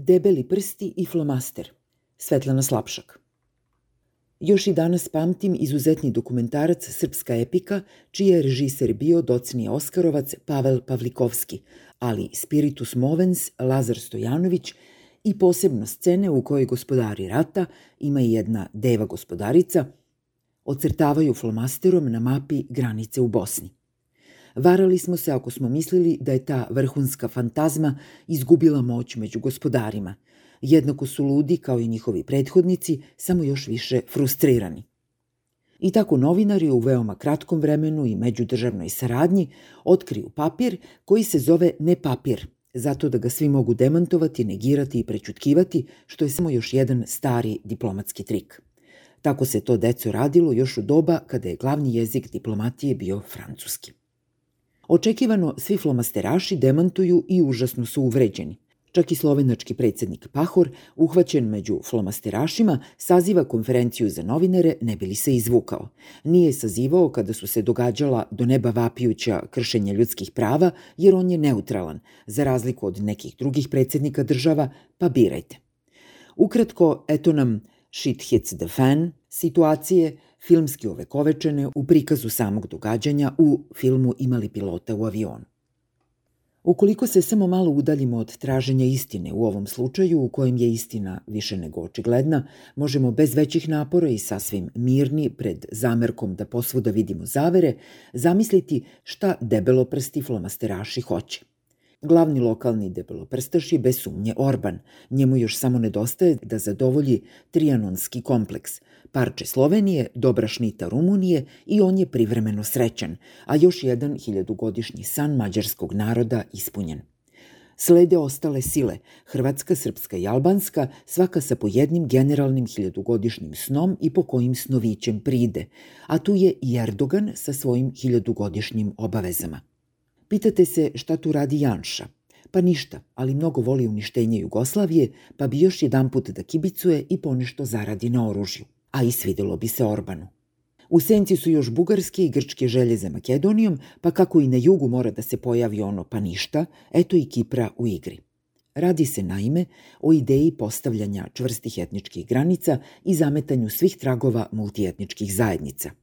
Debeli prsti i flomaster. Svetlana Slapšak. Još i danas pamtim izuzetni dokumentarac Srpska epika, čiji je režiser bio docni Oskarovac Pavel Pavlikovski, ali Spiritus Movens Lazar Stojanović i posebno scene u kojoj gospodari rata, ima i jedna deva gospodarica, ocrtavaju flomasterom na mapi granice u Bosni. Varali smo se ako smo mislili da je ta vrhunska fantazma izgubila moć među gospodarima. Jednako su ludi kao i njihovi prethodnici, samo još više frustrirani. I tako novinari u veoma kratkom vremenu i međudržavnoj saradnji otkriju papir koji se zove ne papir, zato da ga svi mogu demantovati, negirati i prećutkivati, što je samo još jedan stari diplomatski trik. Tako se to deco radilo još u doba kada je glavni jezik diplomatije bio francuski. Očekivano svi flomasteraši demantuju i užasno su uvređeni. Čak i slovenački predsednik Pahor, uhvaćen među flomasterašima, saziva konferenciju za novinare ne bi li se izvukao. Nije sazivao kada su se događala do neba vapijuća kršenja ljudskih prava, jer on je neutralan, za razliku od nekih drugih predsednika država, pa birajte. Ukratko, eto nam Shit hits the fan situacije, filmski ovekovečene u prikazu samog događanja u filmu Imali pilota u avionu. Ukoliko se samo malo udaljimo od traženja istine u ovom slučaju, u kojem je istina više nego očigledna, možemo bez većih napora i sasvim mirni pred zamerkom da posvuda vidimo zavere, zamisliti šta debeloprsti flomasteraši hoće. Glavni lokalni debeloprstaš je bez sumnje Orban. Njemu još samo nedostaje da zadovolji trianonski kompleks, parče Slovenije, dobra šnita Rumunije i on je privremeno srećan, a još jedan hiljadugodišnji san mađarskog naroda ispunjen. Slede ostale sile, Hrvatska, Srpska i Albanska, svaka sa po jednim generalnim hiljadugodišnjim snom i po kojim snovićem pride, a tu je i Erdogan sa svojim hiljadugodišnjim obavezama. Pitate se šta tu radi Janša. Pa ništa, ali mnogo voli uništenje Jugoslavije, pa bi još jedan put da kibicuje i ponešto zaradi na oružju. A i svidelo bi se Orbanu. U senci su još bugarske i grčke želje za Makedonijom, pa kako i na jugu mora da se pojavi ono pa ništa, eto i Kipra u igri. Radi se naime o ideji postavljanja čvrstih etničkih granica i zametanju svih tragova multietničkih zajednica –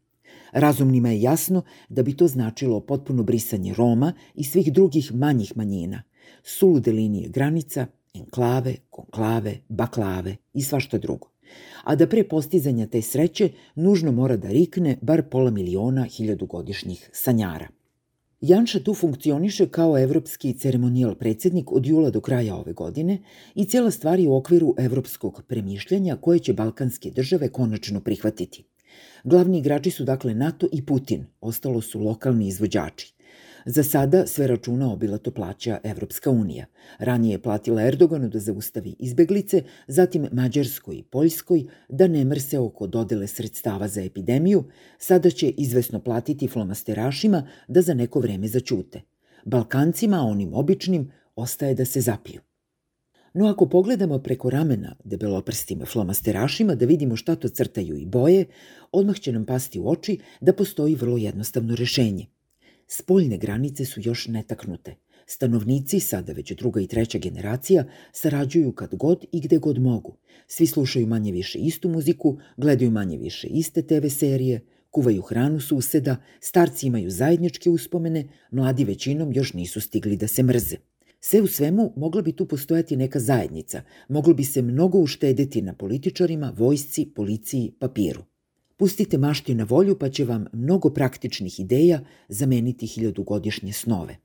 Razumnima je jasno da bi to značilo potpuno brisanje Roma i svih drugih manjih manjina, sulude linije granica, enklave, konklave, baklave i svašta drugo. A da pre postizanja te sreće nužno mora da rikne bar pola miliona hiljadugodišnjih sanjara. Janša tu funkcioniše kao evropski ceremonijal predsednik od jula do kraja ove godine i cijela stvar je u okviru evropskog premišljanja koje će balkanske države konačno prihvatiti – Glavni igrači su dakle NATO i Putin, ostalo su lokalni izvođači. Za sada sve računa obilato plaća Evropska unija. Ranije je platila Erdoganu da zaustavi izbeglice, zatim Mađarskoj i Poljskoj da ne mrse oko dodele sredstava za epidemiju, sada će izvesno platiti flomasterašima da za neko vreme začute. Balkancima, onim običnim, ostaje da se zapiju. No ako pogledamo preko ramena debeloprstim flomasterašima da vidimo šta to crtaju i boje, odmah će nam pasti u oči da postoji vrlo jednostavno rešenje. Spoljne granice su još netaknute. Stanovnici, sada već druga i treća generacija, sarađuju kad god i gde god mogu. Svi slušaju manje više istu muziku, gledaju manje više iste TV serije, kuvaju hranu suseda, starci imaju zajedničke uspomene, mladi većinom još nisu stigli da se mrze. Sve u svemu mogla bi tu postojati neka zajednica, moglo bi se mnogo uštedeti na političarima, vojsci, policiji, papiru. Pustite mašti na volju pa će vam mnogo praktičnih ideja zameniti hiljadugodišnje snove.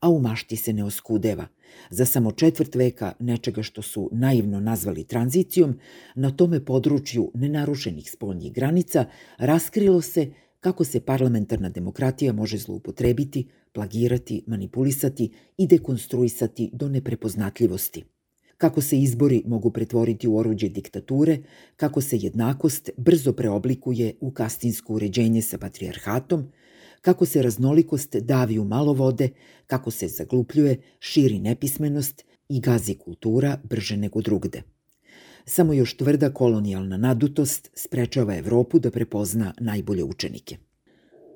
A u mašti se ne oskudeva. Za samo četvrt veka nečega što su naivno nazvali tranzicijom, na tome području nenarušenih spoljnih granica raskrilo se kako se parlamentarna demokratija može zloupotrebiti, plagirati, manipulisati i dekonstruisati do neprepoznatljivosti. Kako se izbori mogu pretvoriti u oruđe diktature, kako se jednakost brzo preoblikuje u kastinsko uređenje sa patrijarhatom, kako se raznolikost davi u malo vode, kako se zaglupljuje, širi nepismenost i gazi kultura brže nego drugde. Samo još tvrda kolonijalna nadutost sprečava Evropu da prepozna najbolje učenike.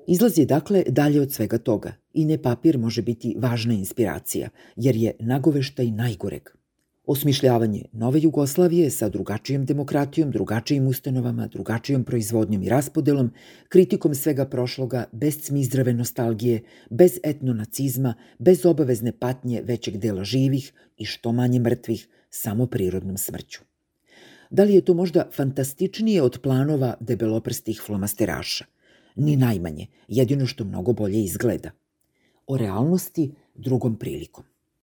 Izlaz je dakle dalje od svega toga i ne papir može biti važna inspiracija, jer je nagoveštaj najgoreg. Osmišljavanje nove Jugoslavije sa drugačijom demokratijom, drugačijim ustanovama, drugačijom proizvodnjom i raspodelom, kritikom svega prošloga, bez cmizdrave nostalgije, bez etnonacizma, bez obavezne patnje većeg dela živih i što manje mrtvih, samo prirodnom smrću. Da li je to možda fantastičnije od planova debeloprstih flomasteraša? Ni najmanje, jedino što mnogo bolje izgleda. O realnosti drugom prilikom.